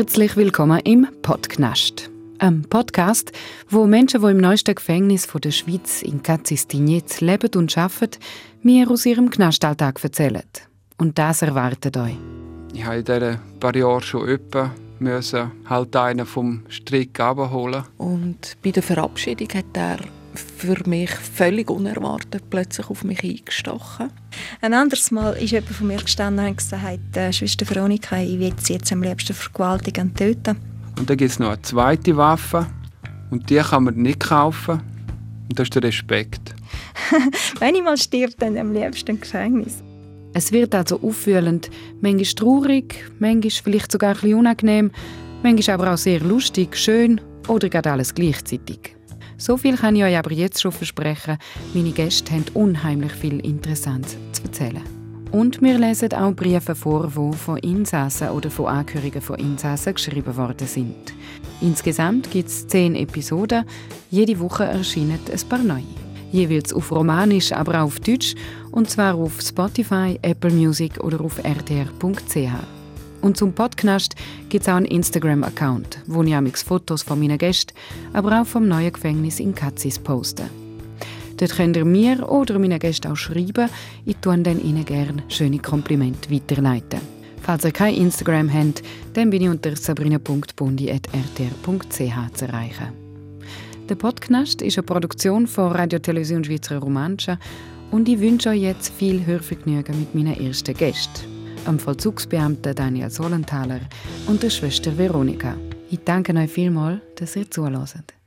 Herzlich willkommen im Podcast. Ein Podcast, wo Menschen, die im neuesten Gefängnis von der Schweiz in Katzistinetz leben und arbeiten, mir aus ihrem Knastalltag erzählen. Und das erwartet euch. Ich habe in diesen paar Jahren schon öppe müssen halt einen vom Strick abholen. Und bei der Verabschiedung hat er für mich völlig unerwartet plötzlich auf mich eingestochen. Ein anderes Mal ist jemand von mir gestanden und gesagt, äh, Schwester Veronika, ich will sie jetzt am liebsten vergewaltigen und töten. Und dann gibt es noch eine zweite Waffe und die kann man nicht kaufen. Und das ist der Respekt. Wenn ich mal stirbt, dann am liebsten im Gefängnis. Es wird also auffühlend, manchmal traurig, manchmal vielleicht sogar ein bisschen unangenehm, manchmal aber auch sehr lustig, schön oder gerade alles gleichzeitig. So viel kann ich euch aber jetzt schon versprechen, meine Gäste haben unheimlich viel Interessantes zu erzählen. Und wir lesen auch Briefe vor, die von Insassen oder von Angehörigen von Insassen geschrieben worden sind. Insgesamt gibt es zehn Episoden, jede Woche erscheinen ein paar neue. Jeweils auf Romanisch, aber auch auf Deutsch, und zwar auf Spotify, Apple Music oder auf rtr.ch. Und zum Podcast gibt es auch einen Instagram-Account, wo ich amix Fotos von meinen Gästen, aber auch vom neuen Gefängnis in Katzis poste. Dort könnt ihr mir oder meinen Gästen auch schreiben. Ich tue dann ihnen gerne schöne Komplimente weiterleiten. Falls ihr kein Instagram habt, dann bin ich unter sabrina.bundi.rtr.ch zu erreichen. Der Podcast ist eine Produktion von Radio Television Schweizer Romancha und ich wünsche euch jetzt viel Hörvergnügen mit meinen ersten Gästen am Vollzugsbeamten Daniel Solenthaler und der Schwester Veronika. Ich danke euch vielmals, dass ihr zuhört.